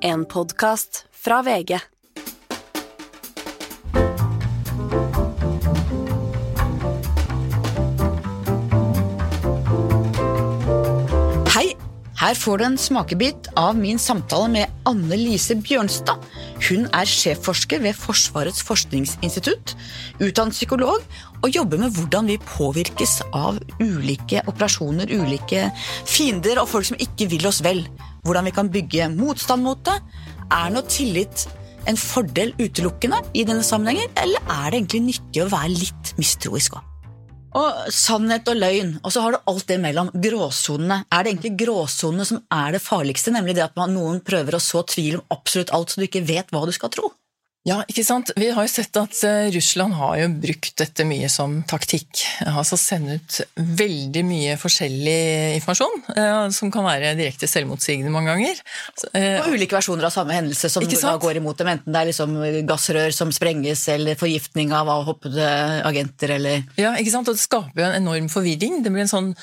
En podkast fra VG. Hei! Her får du en smakebit av min samtale med Anne Lise Bjørnstad. Hun er sjefforsker ved Forsvarets forskningsinstitutt, utdannet psykolog og jobber med hvordan vi påvirkes av ulike operasjoner, ulike fiender og folk som ikke vil oss vel. Hvordan vi kan bygge motstand mot det. Er nå tillit en fordel utelukkende i denne sammenhengen, eller er det egentlig nyttig å være litt mistroisk òg? Og sannhet og løgn, og så har du alt det mellom gråsonene. Er det egentlig gråsonene som er det farligste, nemlig det at noen prøver å så tvil om absolutt alt, så du ikke vet hva du skal tro? Ja, ikke sant. Vi har jo sett at eh, Russland har jo brukt dette mye som taktikk. Altså sende ut veldig mye forskjellig informasjon, eh, som kan være direkte selvmotsigende mange ganger. Eh, og ulike versjoner av samme hendelse som går imot dem, enten det er liksom gassrør som sprenges, eller forgiftning av avhoppede agenter, eller Ja, ikke sant. Og det skaper jo en enorm forvirring. Det blir en sånn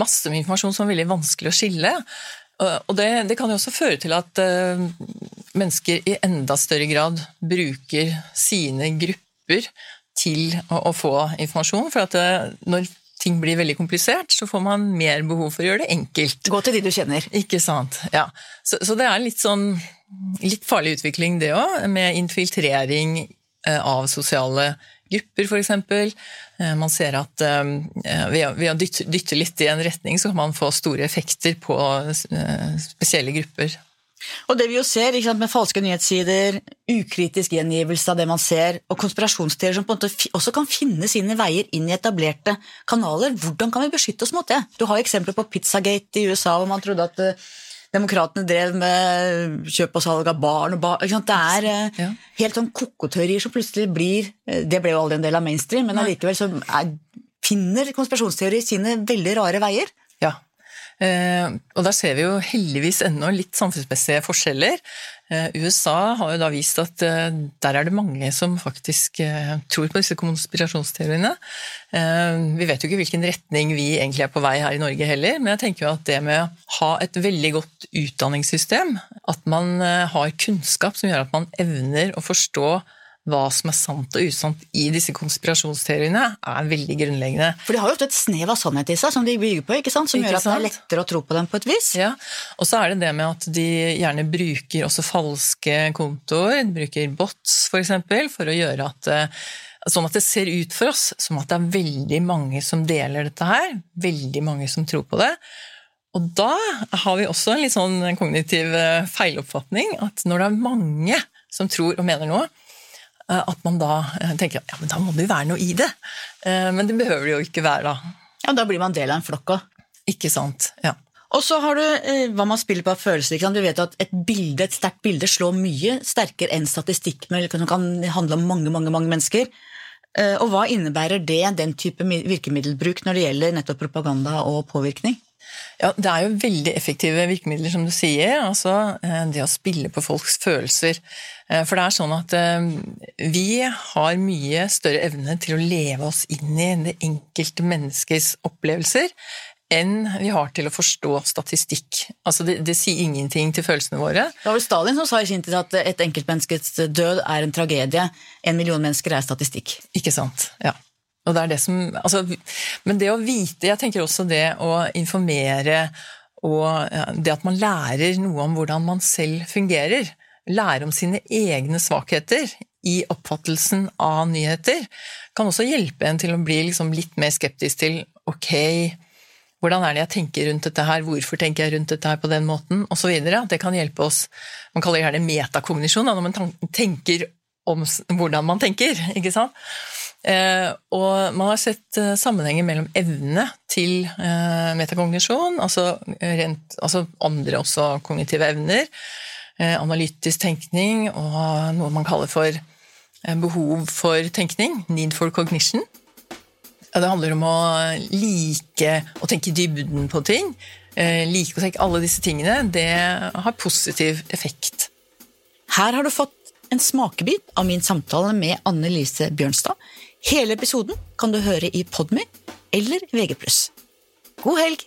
masse med informasjon som er veldig vanskelig å skille. Og det, det, kan jo også føre til at mennesker i enda større grad bruker sine grupper til å, å få informasjon. For at det, når ting blir veldig komplisert, så får man mer behov for å gjøre det enkelt. Gå til de du kjenner. Ikke sant. Ja. Så, så det er litt sånn litt farlig utvikling, det òg, med infiltrering uh, av sosiale grupper, f.eks. Eh, man ser at eh, ved å dytte litt i en retning, så kan man få store effekter på eh, spesielle grupper. Og det vi jo ser sant, med falske nyhetssider, ukritisk gjengivelse av det man ser, og konspirasjonsteorier som på en måte også kan finne sine veier inn i etablerte kanaler, hvordan kan vi beskytte oss mot det? Du har eksempler på Pizzagate i USA, hvor man trodde at Demokratene drev med kjøp og salg av barn og barn. Det er eh, ja. helt sånn kokoteorier som plutselig blir eh, Det ble jo aldri en del av mainstream, men allikevel så er, finner konspirasjonsteorier sine veldig rare veier. Ja, Eh, og der ser vi jo heldigvis ennå litt samfunnsmessige forskjeller. Eh, USA har jo da vist at eh, der er det mange som faktisk tror på disse konspirasjonsteoriene. Vi vet jo ikke hvilken retning vi egentlig er på vei her i Norge heller, men jeg tenker jo at det med å ha et veldig godt utdanningssystem, at man har kunnskap som gjør at man evner å forstå hva som er sant og usant i disse konspirasjonsteoriene, er veldig grunnleggende. For de har jo ofte et snev av sannhet i seg som de bygger på, ikke sant? som ikke gjør at sant? det er lettere å tro på dem på et vis. Ja, Og så er det det med at de gjerne bruker også falske kontoer, bruker bots f.eks., for, eksempel, for å gjøre at eh, Sånn at det ser ut for oss som at det er veldig mange som deler dette her, veldig mange som tror på det. Og da har vi også en litt sånn kognitiv eh, feiloppfatning, at når det er mange som tror og mener noe, at man da eh, tenker ja, men da må det jo være noe i det. Eh, men det behøver det jo ikke være da. Ja, Da blir man del av en flokk òg. Ikke sant. ja. Og så har du hva man spiller på av følelser. Du vet at Et bilde, et sterkt bilde slår mye sterkere enn statistikk som kan handle om mange, mange, mange mennesker. Og hva innebærer det, den type virkemiddelbruk, når det gjelder nettopp propaganda og påvirkning? Ja, Det er jo veldig effektive virkemidler, som du sier. altså eh, Det å spille på folks følelser. Eh, for det er sånn at eh, vi har mye større evne til å leve oss inn i det enkelte menneskes opplevelser enn vi har til å forstå statistikk. Altså det, det, sier ingenting til følelsene våre. Det var vel Stalin som sa i sin tid at et enkeltmenneskets død er en tragedie. En million mennesker er statistikk. Ikke sant, ja. Og det er det som, altså, men det å vite Jeg tenker også det å informere og det at man lærer noe om hvordan man selv fungerer. Lære om sine egne svakheter i oppfattelsen av nyheter. Kan også hjelpe en til å bli liksom litt mer skeptisk til ok, hvordan er det jeg tenker rundt dette her, hvorfor tenker jeg rundt dette her på den måten, osv. Det kan hjelpe oss Man kaller det gjerne metakognisjon, når man tenker om hvordan man tenker. ikke sant? Eh, og man har sett eh, sammenhenger mellom evne til eh, metakognisjon, altså, rent, altså andre også kognitive evner, analytisk tenkning og noe man kaller for behov for tenkning, need for cognition. Det handler om å like å tenke dybden på ting. Like å tenke alle disse tingene. Det har positiv effekt. Her har du fått en smakebit av min samtale med Anne Lise Bjørnstad. Hele episoden kan du høre i Podmy eller VG+. God helg!